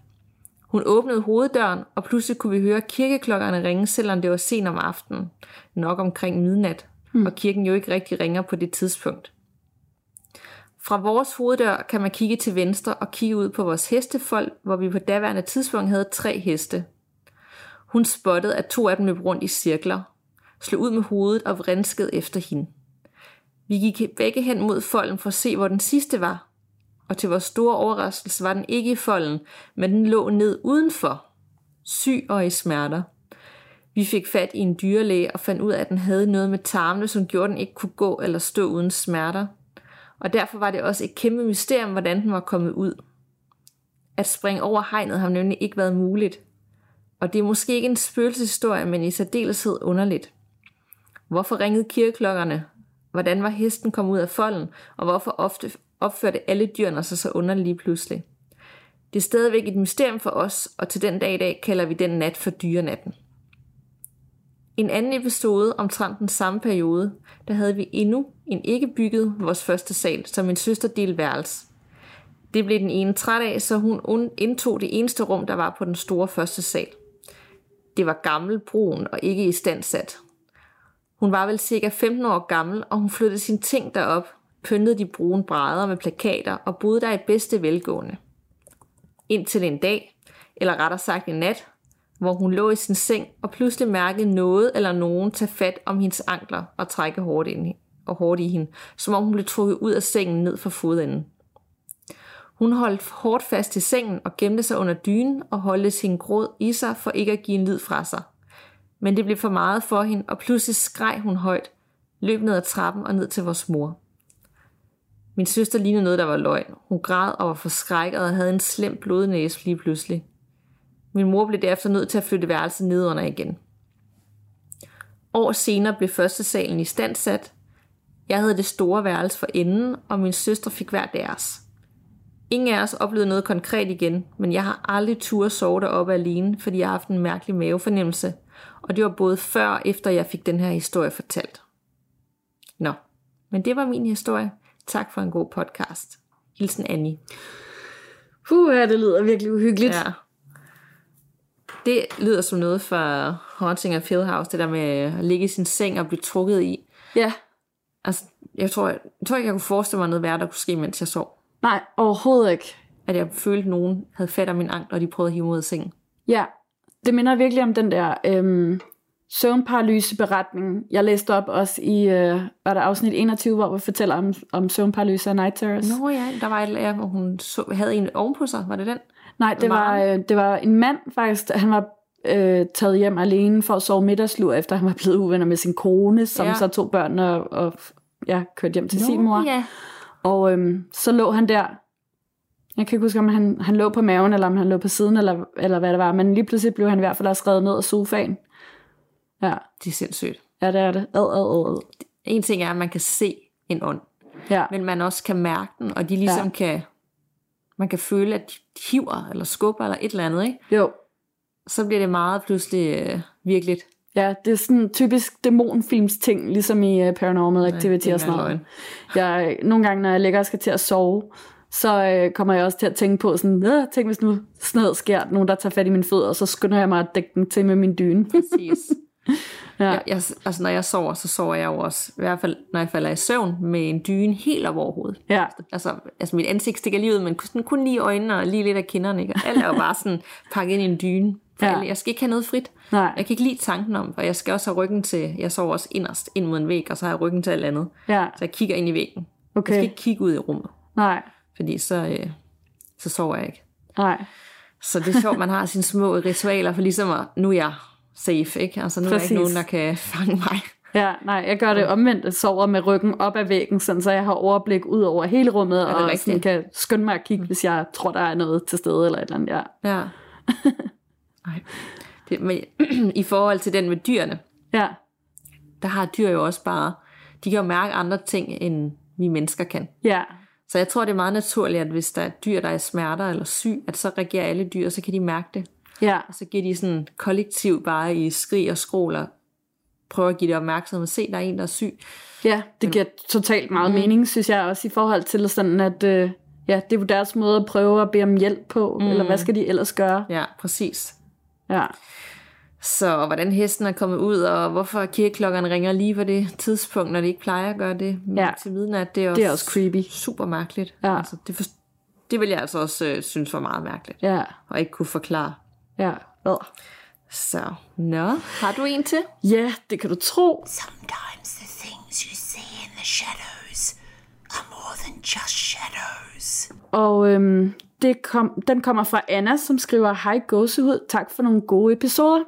Hun åbnede hoveddøren, og pludselig kunne vi høre kirkeklokkerne ringe, selvom det var sent om aftenen, nok omkring midnat, mm. og kirken jo ikke rigtig ringer på det tidspunkt. Fra vores hoveddør kan man kigge til venstre og kigge ud på vores hestefolk, hvor vi på daværende tidspunkt havde tre heste. Hun spottede, at to af dem løb rundt i cirkler, slog ud med hovedet og vrinskede efter hende. Vi gik begge hen mod folden for at se, hvor den sidste var, og til vores store overraskelse var den ikke i folden, men den lå ned udenfor. syg og i smerter. Vi fik fat i en dyrlæge og fandt ud af, at den havde noget med tarmene, som gjorde, at den ikke kunne gå eller stå uden smerter. Og derfor var det også et kæmpe mysterium, hvordan den var kommet ud. At springe over hegnet har nemlig ikke været muligt. Og det er måske ikke en spøgelseshistorie, men i særdeleshed underligt. Hvorfor ringede kirkeklokkerne? Hvordan var hesten kommet ud af folden? Og hvorfor ofte opførte alle dyrene sig så underligt lige pludselig? Det er stadigvæk et mysterium for os, og til den dag i dag kalder vi den nat for dyrenatten. En anden episode omtrent den samme periode, der havde vi endnu en ikke bygget vores første sal, som min søster del værelse. Det blev den ene træt af, så hun indtog det eneste rum, der var på den store første sal. Det var gammel, brun og ikke i stand sat. Hun var vel cirka 15 år gammel, og hun flyttede sine ting derop, pyntede de brune brædder med plakater og boede der i bedste velgående. Indtil en dag, eller rettere sagt en nat, hvor hun lå i sin seng og pludselig mærkede noget eller nogen tage fat om hendes ankler og trække hårdt, ind, og hårdt i hende, som om hun blev trukket ud af sengen ned fra fodenden. Hun holdt hårdt fast i sengen og gemte sig under dynen og holdte sin gråd i sig for ikke at give en lyd fra sig. Men det blev for meget for hende, og pludselig skreg hun højt, løb ned ad trappen og ned til vores mor. Min søster lignede noget, der var løgn. Hun græd og var forskrækket og havde en slem blodnæse lige pludselig. Min mor blev derefter nødt til at flytte værelset ned under igen. År senere blev første salen i stand sat. Jeg havde det store værelse for enden, og min søster fik hver deres. Ingen af os oplevede noget konkret igen, men jeg har aldrig tur sove deroppe alene, fordi jeg har haft en mærkelig mavefornemmelse, og det var både før og efter jeg fik den her historie fortalt. Nå, men det var min historie. Tak for en god podcast. Hilsen Annie. Puh, det lyder virkelig uhyggeligt. Ja. Det lyder som noget fra Haunting of Hill House, det der med at ligge i sin seng og blive trukket i. Ja. Altså, jeg tror, jeg, jeg tror ikke, jeg kunne forestille mig noget værre, der kunne ske, mens jeg sov. Nej, overhovedet ikke. At jeg følte, at nogen havde fat om min ankler, og de prøvede at hive mod sengen. Ja, det minder virkelig om den der øhm, søvnparalyse-beretning. Jeg læste op også i, øh, var der afsnit 21, hvor vi fortæller om, om søvnparalyse og night terrors. Nå ja, der var et lærer, hvor hun så, havde en ovenpå sig. Var det den? Nej, det var, øh, det var en mand faktisk. Han var øh, taget hjem alene for at sove middagslur, efter han var blevet uvenner med sin kone, som ja. så tog børnene og, og ja, kørte hjem til Nå, sin mor. Ja. Og øhm, så lå han der. Jeg kan ikke huske, om han, han lå på maven, eller om han lå på siden, eller, eller hvad det var. Men lige pludselig blev han i hvert fald også reddet ned af sofaen. Ja. Det er sindssygt. Ja, det er det. Ad, ad, ad. En ting er, at man kan se en ånd. Ja. Men man også kan mærke den, og de ligesom ja. kan... Man kan føle, at de hiver, eller skubber, eller et eller andet, ikke? Jo. Så bliver det meget pludselig øh, virkeligt. Ja, det er sådan typisk dæmonfilms ting, ligesom i uh, Paranormal Activity Nej, og sådan noget. Jeg, nogle gange, når jeg ligger og skal til at sove, så øh, kommer jeg også til at tænke på sådan, øh, tænk hvis nu sådan noget sker, nogen der tager fat i min fødder, og så skynder jeg mig at dække den til med min dyne. Præcis. Ja. Jeg, jeg, altså når jeg sover, så sover jeg jo også, i hvert fald når jeg falder i søvn, med en dyne helt over hovedet. Ja. Altså, altså mit ansigt stikker lige ud, men kun, kun lige øjnene og lige lidt af kinderne. Ikke? Alt er jo bare sådan pakket ind i en dyne. For Ja. ja. Jeg skal ikke have noget frit. Nej. Jeg kan ikke lide tanken om, for jeg skal også have ryggen til, jeg sover også inderst ind mod en væg, og så har jeg ryggen til alt andet. Ja, Så jeg kigger ind i væggen. Jeg okay. skal ikke kigge ud i rummet, Nej, fordi så, øh, så sover jeg ikke. nej. Så det er sjovt, man har sine små ritualer for ligesom at, nu er jeg safe, ikke? Altså nu er der Præcis. ikke nogen, der kan fange mig. Ja, nej, jeg gør det omvendt. Jeg sover med ryggen op ad væggen, sådan, så jeg har overblik ud over hele rummet, det og sådan kan skynde mig at kigge, hvis jeg tror, der er noget til stede eller et eller andet. Ja. Ja. Ej. Det, men, I forhold til den med dyrene, ja, der har dyr jo også bare, de kan jo mærke andre ting, end vi mennesker kan. ja, Så jeg tror, det er meget naturligt, at hvis der er dyr, der er smerter eller syg, at så reagerer alle dyr, og så kan de mærke det. ja, Og så giver de sådan kollektiv bare i skrig og skråler, prøver at give det opmærksomhed. Se, der er en, der er syg. ja, det giver totalt meget mm. mening, synes jeg også, i forhold til sådan, at øh, ja, det er jo deres måde at prøve at bede om hjælp på, mm. eller hvad skal de ellers gøre? Ja, præcis. Ja, Så hvordan hesten er kommet ud, og hvorfor kirkeklokkerne ringer lige på det tidspunkt, når de ikke plejer at gøre det Ja. til midnat, det er også, det er også creepy. super mærkeligt. Ja. Altså, det, for, det vil jeg altså også øh, synes var meget mærkeligt, Ja, og ikke kunne forklare. ja. Hvad? Så, nå, har du en til? Ja, det kan du tro. Sometimes the things you see in the shadows are more than just shadows. Og øhm, det kom, den kommer fra Anna, som skriver, Hej gåsehud, tak for nogle gode episoder.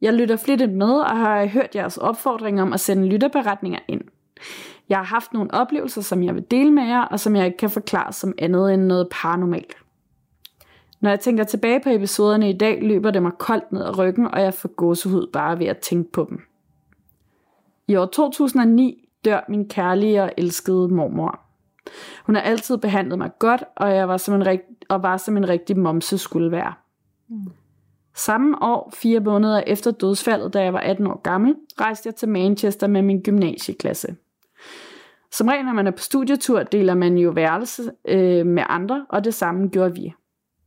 Jeg lytter flittigt med og har hørt jeres opfordring om at sende lytterberetninger ind. Jeg har haft nogle oplevelser, som jeg vil dele med jer, og som jeg ikke kan forklare som andet end noget paranormalt. Når jeg tænker tilbage på episoderne i dag, løber det mig koldt ned ad ryggen, og jeg får gåsehud bare ved at tænke på dem. I år 2009 dør min kærlige og elskede mormor. Hun har altid behandlet mig godt, og jeg var som en, rigt- og var som en rigtig momse skulle være. Mm. Samme år, fire måneder efter dødsfaldet, da jeg var 18 år gammel, rejste jeg til Manchester med min gymnasieklasse. Som regel, når man er på studietur, deler man jo værelse øh, med andre, og det samme gjorde vi.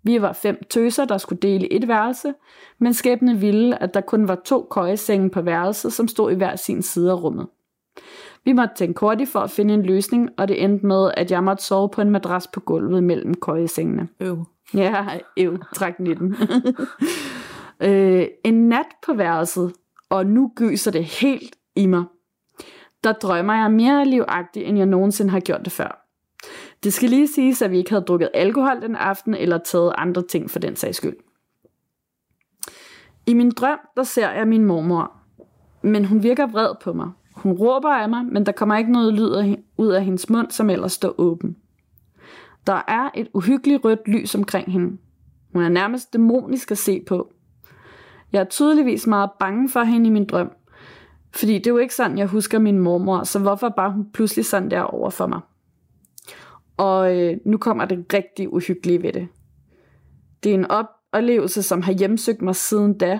Vi var fem tøser, der skulle dele et værelse, men skæbne ville, at der kun var to køjesenge på værelset, som stod i hver sin side af rummet. Vi måtte tænke hurtigt for at finde en løsning, og det endte med, at jeg måtte sove på en madras på gulvet mellem køjesengene. Øv. Ja, ev, træk 19. øh, en nat på værelset, og nu gyser det helt i mig. Der drømmer jeg mere livagtigt, end jeg nogensinde har gjort det før. Det skal lige siges, at vi ikke havde drukket alkohol den aften, eller taget andre ting for den sags skyld. I min drøm, der ser jeg min mormor, men hun virker vred på mig. Hun råber af mig, men der kommer ikke noget lyd ud af hendes mund, som ellers står åben. Der er et uhyggeligt rødt lys omkring hende. Hun er nærmest dæmonisk at se på. Jeg er tydeligvis meget bange for hende i min drøm, fordi det er jo ikke sådan, jeg husker min mormor, så hvorfor bare hun pludselig sådan der over for mig? Og øh, nu kommer det rigtig uhyggelige ved det. Det er en oplevelse, som har hjemsøgt mig siden da,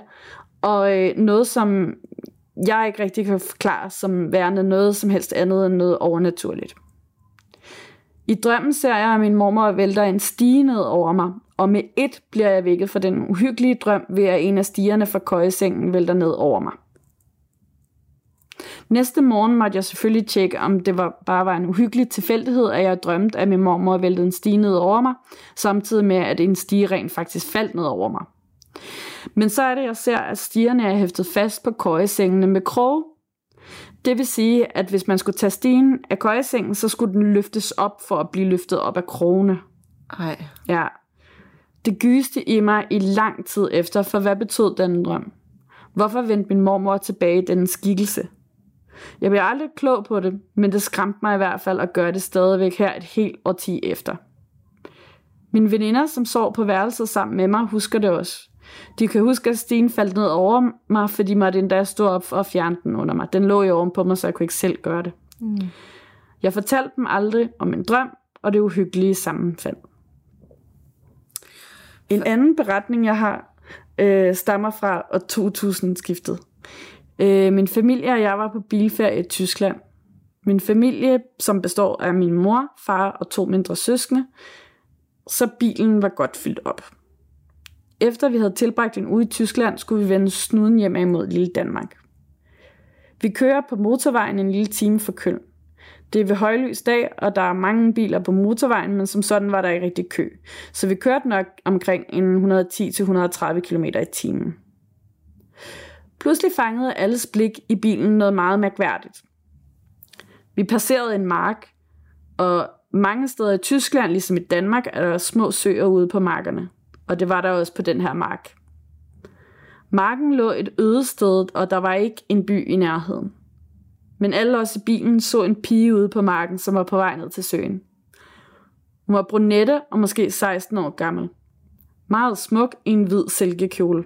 og øh, noget, som jeg ikke rigtig kan forklare som værende noget som helst andet end noget overnaturligt. I drømmen ser jeg, at min mormor vælter en stige ned over mig, og med et bliver jeg vækket fra den uhyggelige drøm ved, at en af stigerne fra køjesengen vælter ned over mig. Næste morgen måtte jeg selvfølgelig tjekke, om det var, bare var en uhyggelig tilfældighed, at jeg drømte, at min mormor væltede en stige ned over mig, samtidig med, at en stige rent faktisk faldt ned over mig. Men så er det, jeg ser, at stigerne er hæftet fast på køjesengene med krog. Det vil sige, at hvis man skulle tage stigen af køjesengen, så skulle den løftes op for at blive løftet op af krogene. Ej. Ja. Det gyste i mig i lang tid efter, for hvad betød den drøm? Hvorfor vendte min mormor tilbage i den skikkelse? Jeg bliver aldrig klog på det, men det skræmte mig i hvert fald at gøre det stadigvæk her et helt årti efter. Mine veninder, som sov på værelset sammen med mig, husker det også. De kan huske, at stigen faldt ned over mig, for de måtte endda stå op at fjerne den under mig. Den lå jo oven på mig, så jeg kunne ikke selv gøre det. Mm. Jeg fortalte dem aldrig om en drøm, og det uhyggelige sammenfald. En anden beretning, jeg har, øh, stammer fra år 2000-skiftet. Øh, min familie og jeg var på bilferie i Tyskland. Min familie, som består af min mor, far og to mindre søskende, så bilen var godt fyldt op. Efter vi havde tilbragt en uge i Tyskland, skulle vi vende snuden hjem imod lille Danmark. Vi kører på motorvejen en lille time fra Køln. Det er ved højlys dag, og der er mange biler på motorvejen, men som sådan var der ikke rigtig kø. Så vi kørte nok omkring en 110-130 km i timen. Pludselig fangede alles blik i bilen noget meget mærkværdigt. Vi passerede en mark, og mange steder i Tyskland, ligesom i Danmark, er der små søer ude på markerne. Og det var der også på den her mark. Marken lå et øde sted, og der var ikke en by i nærheden. Men alle os i bilen så en pige ude på marken, som var på vej ned til søen. Hun var brunette og måske 16 år gammel. Meget smuk i en hvid silkekjole.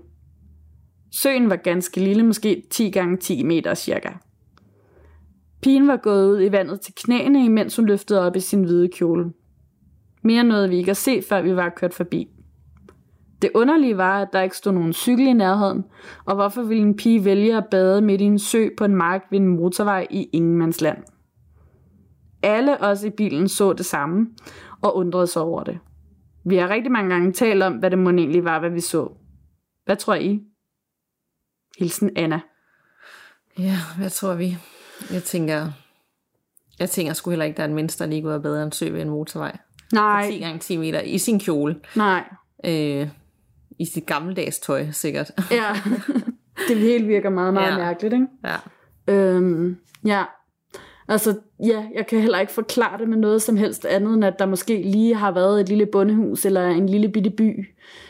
Søen var ganske lille, måske 10 gange 10 meter cirka. Pigen var gået ud i vandet til knæene, imens hun løftede op i sin hvide kjole. Mere nåede vi ikke at se, før vi var kørt forbi. Det underlige var, at der ikke stod nogen cykel i nærheden, og hvorfor ville en pige vælge at bade midt i en sø på en mark ved en motorvej i ingenmandsland? Alle os i bilen så det samme og undrede sig over det. Vi har rigtig mange gange talt om, hvad det må egentlig var, hvad vi så. Hvad tror I? Hilsen Anna. Ja, hvad tror vi? Jeg tænker, jeg tænker sgu heller ikke, der er en menneske, der lige går bedre en sø ved en motorvej. Nej, 10 gange 10 meter i sin kjole. nej. Øh, I sit gammeldags tøj, sikkert. Ja, det hele virker meget, meget Ja. ja. mærkeligt, ikke? ja. Øhm, ja. Altså, ja, jeg kan heller ikke forklare det med noget som helst andet, end at der måske lige har været et lille bondehus, eller en lille bitte by,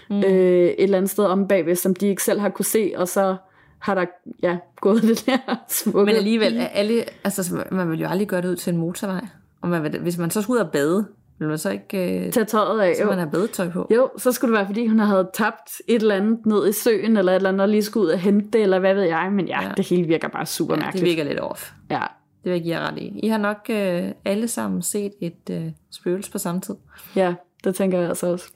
mm. øh, et eller andet sted om bagved, som de ikke selv har kunne se, og så har der ja, gået det der smukke. Men alligevel, er alle, altså, man vil jo aldrig gøre det ud til en motorvej. Og man vil, hvis man så skulle ud og bade, vil man så ikke øh, tage tøjet af. så Jo. man have badetøj på? jo, så skulle det være, fordi hun havde tabt et eller andet ned i søen, eller et eller andet, og lige skulle ud og hente det, eller hvad ved jeg. Men ja, Ja. det hele virker bare super Ja, mærkeligt. det virker lidt off. Ja, Det vil jeg give jer ret i. I har nok øh, alle sammen set et øh, spøgelse på samme tid. ja, det tænker jeg altså også.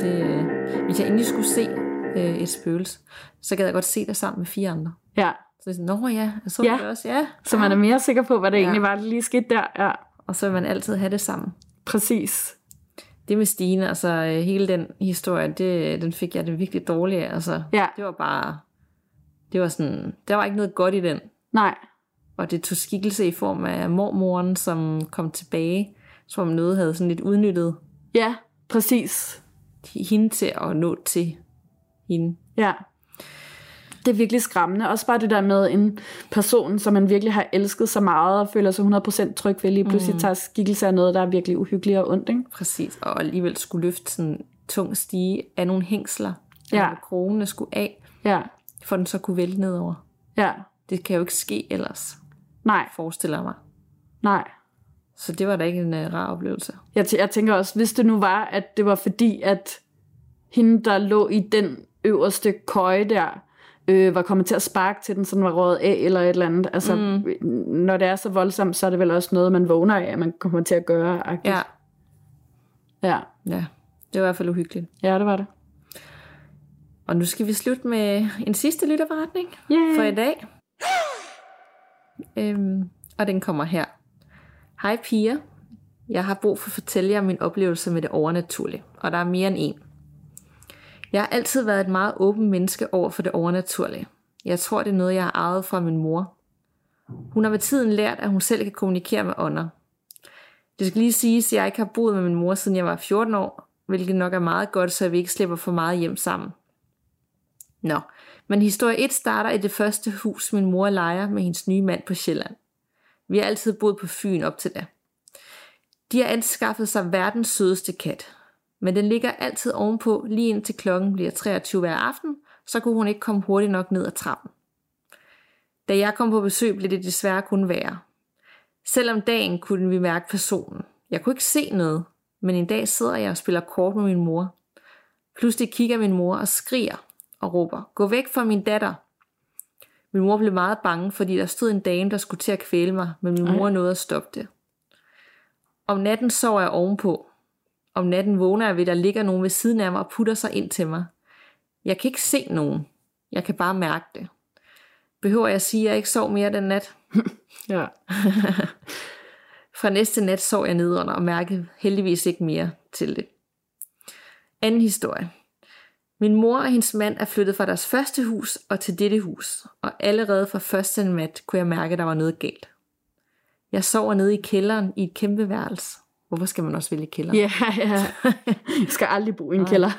Det, øh, hvis jeg endelig skulle se øh, et spøgelse, så gad jeg godt se det sammen med fire andre. Ja, Så er sådan, nå ja, jeg så Ja. det også, ja. så man er mere sikker på, hvad det Ja. egentlig var, der lige skete der. Ja, Og så vil man altid have det sammen. Præcis. Det med Stine, altså øh, hele den historie, det, den fik jeg det virkelig dårligt af. Altså, Ja. Det var bare, det var sådan, der var ikke noget godt i den. Nej, Og det tog skikkelse i form af mormoren, som kom tilbage, som noget havde sådan lidt udnyttet ja, præcis. hende til at nå til hende. Ja. Det er virkelig skræmmende. Også bare det der med en person, som man virkelig har elsket så meget, og føler sig 100% tryg ved, lige pludselig mm. tager skikkelse af noget, der er virkelig uhyggeligt og ondt. Ikke? Præcis, og alligevel skulle løfte sådan tung stige af nogle hængsler, Ja. ja. krogene skulle af, Ja, for den så kunne vælte nedover. ja. Det kan jo ikke ske ellers, Nej, forestiller mig. nej. Så det var da ikke en uh, rar oplevelse. Jeg, tæ- jeg tænker også, hvis det nu var, at det var fordi, at hende, der lå i den øverste køje der, øh, var kommet til at sparke til den, så den var rådet af eller et eller andet. Altså, mm. når det er så voldsomt, så er det vel også noget, man vågner af, at man kommer til at gøre. -agtigt. Ja, ja. ja. Det var i hvert fald uhyggeligt. Ja, det var det. Og nu skal vi slutte med en sidste lytterforretning Yay. for i dag. Øhm, og den kommer her. Hej piger. Jeg har brug for at fortælle jer min oplevelse med det overnaturlige, og der er mere end en. Jeg har altid været et meget åbent menneske over for det overnaturlige. Jeg tror, det er noget, jeg har arvet fra min mor. Hun har med tiden lært, at hun selv kan kommunikere med ånder. Det skal lige siges, at jeg ikke har boet med min mor, siden jeg var 14 år, hvilket nok er meget godt, så vi ikke slipper for meget hjem sammen. Nå, men historie 1 starter i det første hus, min mor leger med hendes nye mand på Sjælland. Vi har altid boet på Fyn op til da. De har anskaffet sig verdens sødeste kat, men den ligger altid ovenpå, lige indtil klokken bliver 23 hver aften, så kunne hun ikke komme hurtigt nok ned ad trappen. Da jeg kom på besøg, blev det desværre kun værre. Selvom dagen kunne vi mærke personen. Jeg kunne ikke se noget, men en dag sidder jeg og spiller kort med min mor. Pludselig kigger min mor og skriger og råber, gå væk fra min datter. Min mor blev meget bange, fordi der stod en dame, der skulle til at kvæle mig, men min mor nåede at stoppe det. Om natten sover jeg ovenpå. Om natten vågner jeg ved, at der ligger nogen ved siden af mig og putter sig ind til mig. Jeg kan ikke se nogen. Jeg kan bare mærke det. Behøver jeg at sige, at jeg ikke sov mere den nat? Ja. Fra næste nat sov jeg nedenunder og mærkede heldigvis ikke mere til det. Anden historie. Min mor og hendes mand er flyttet fra deres første hus og til dette hus, og allerede fra første nat kunne jeg mærke, at der var noget galt. Jeg sover nede i kælderen i et kæmpe værelse. Hvorfor skal man også vælge kælderen? Ja, ja. Jeg skal aldrig bo i en kælder.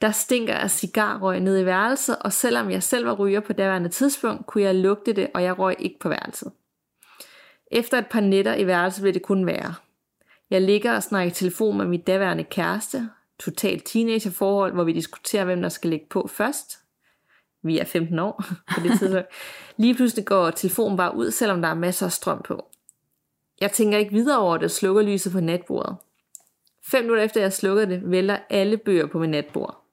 Der stinker af cigarrøg nede i værelset, og selvom jeg selv var ryger på daværende tidspunkt, kunne jeg lugte det, og jeg røg ikke på værelset. Efter et par nætter i værelset blev det kun værre. Jeg ligger og snakker i telefon med mit daværende kæreste, totalt teenagerforhold, hvor vi diskuterer, hvem der skal lægge på først. Vi er 15 år på det tidspunkt. Lige pludselig går telefonen bare ud, selvom der er masser af strøm på. Jeg tænker ikke videre over det og slukker lyset på natbordet. Fem minutter efter jeg slukker det, vælter alle bøger på min natbord.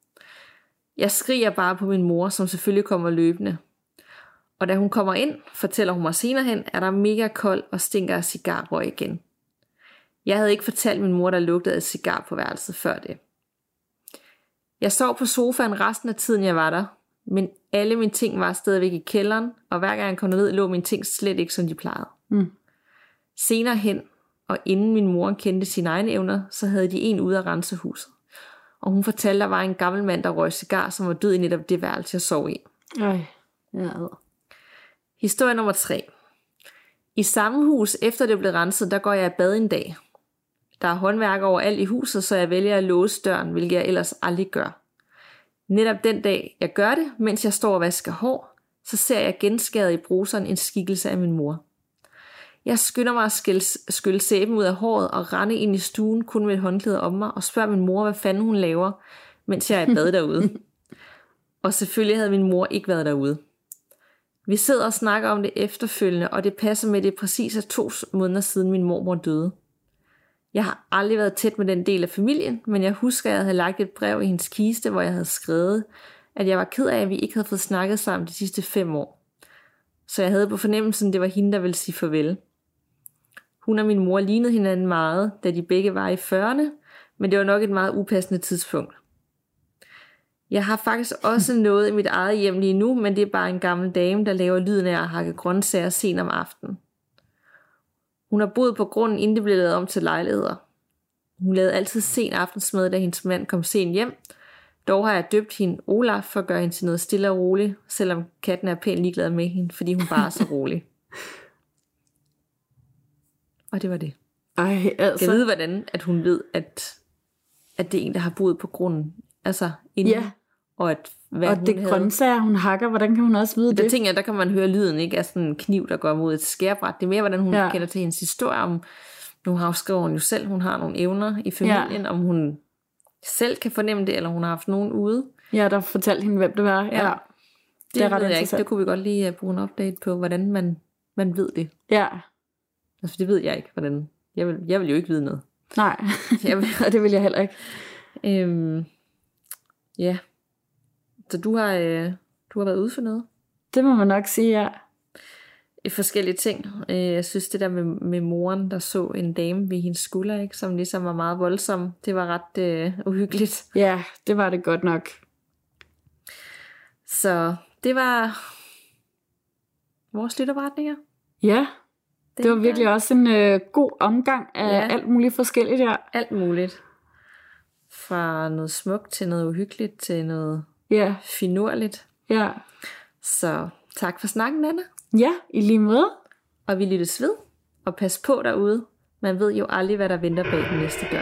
Jeg skriger bare på min mor, som selvfølgelig kommer løbende. Og da hun kommer ind, fortæller hun mig senere hen, at der er mega kold og stinker af cigarrøg igen. Jeg havde ikke fortalt min mor, der lugtede af cigar på værelset før det. Jeg sov på sofaen resten af tiden, jeg var der, men alle mine ting var stadigvæk i kælderen, og hver gang jeg kom ned, lå mine ting slet ikke, som de plejede. Mm. Senere hen, og inden min mor kendte sine egne evner, så havde de en ude at rense huset. Og hun fortalte, at der var en gammel mand, der røg cigar, som var død i netop det værelse, jeg sov i. Øj. Ja, Historie nummer 3. I samme hus, efter det blev renset, der går jeg i bad en dag. Der er håndværk overalt i huset, så jeg vælger at låse døren, hvilket jeg ellers aldrig gør. Netop den dag, jeg gør det, mens jeg står og vasker hår, så ser jeg genskæret i bruseren en skikkelse af min mor. Jeg skynder mig at skille, skylle sæben ud af håret og rende ind i stuen kun med et håndklæde om mig og spørger min mor, hvad fanden hun laver, mens jeg er i bad derude. og selvfølgelig havde min mor ikke været derude. Vi sidder og snakker om det efterfølgende, og det passer med, at det præcis er to måneder siden min mormor døde. Jeg har aldrig været tæt med den del af familien, men jeg husker, at jeg havde lagt et brev i hendes kiste, hvor jeg havde skrevet, at jeg var ked af, at vi ikke havde fået snakket sammen de sidste fem år. Så jeg havde på fornemmelsen, at det var hende, der ville sige farvel. Hun og min mor lignede hinanden meget, da de begge var i 40'erne, men det var nok et meget upassende tidspunkt. Jeg har faktisk også noget i mit eget hjem lige nu, men det er bare en gammel dame, der laver lyden af at hakke grøntsager sent om aftenen. Hun har boet på grunden, inden det blev lavet om til lejligheder. Hun lavede altid sen aftensmad, da hendes mand kom sent hjem. Dog har jeg døbt hende Olaf for at gøre hende til noget stille og roligt, selvom katten er pænt ligeglad med hende, fordi hun bare er så rolig. Og det var det. Ej, altså. Jeg ved, hvordan at hun ved, at, at det er en, der har boet på grunden. Altså, inden, Ja. og at hvad Og hun det havde. grøntsager, hun hakker, hvordan kan hun også vide Der det? tænker jeg, der kan man høre lyden, ikke? Af sådan en kniv, der går mod et skærbræt. Det er mere, hvordan hun Ja. kender til hendes historie om, nu har skrevet hun jo selv, hun har nogle evner i familien, ja. om hun selv kan fornemme det, eller hun har haft nogen ude. Ja, der fortalte hende, hvem det var. Ja. ja. Det, Det er det ret jeg ikke. Det kunne vi godt lige uh, bruge en update på, hvordan man, man ved det. ja. Altså, det ved jeg ikke, hvordan. Jeg vil, jeg vil jo ikke vide noget. Nej, Jeg vil, og det vil jeg heller ikke. øhm, ja. Så du har, øh, du har været ude for noget? Det må man nok sige, ja. i forskellige ting. Øh, Jeg synes, det der med, med moren, der så en dame ved hendes skulder, ikke, som ligesom var meget voldsom, det var ret øh, uhyggeligt. Ja, det var det godt nok. Så det var vores lytterberetninger. Ja, det var Den virkelig også en øh, god omgang af Ja. ja. alt muligt forskelligt her. Alt muligt. Fra noget smukt til noget uhyggeligt til noget Ja, finurligt. ja. Så tak for snakken, Anna. Ja, i lige måde. Og vi lyttes ved. Og pas på derude. Man ved jo aldrig, hvad der venter bag den næste dør.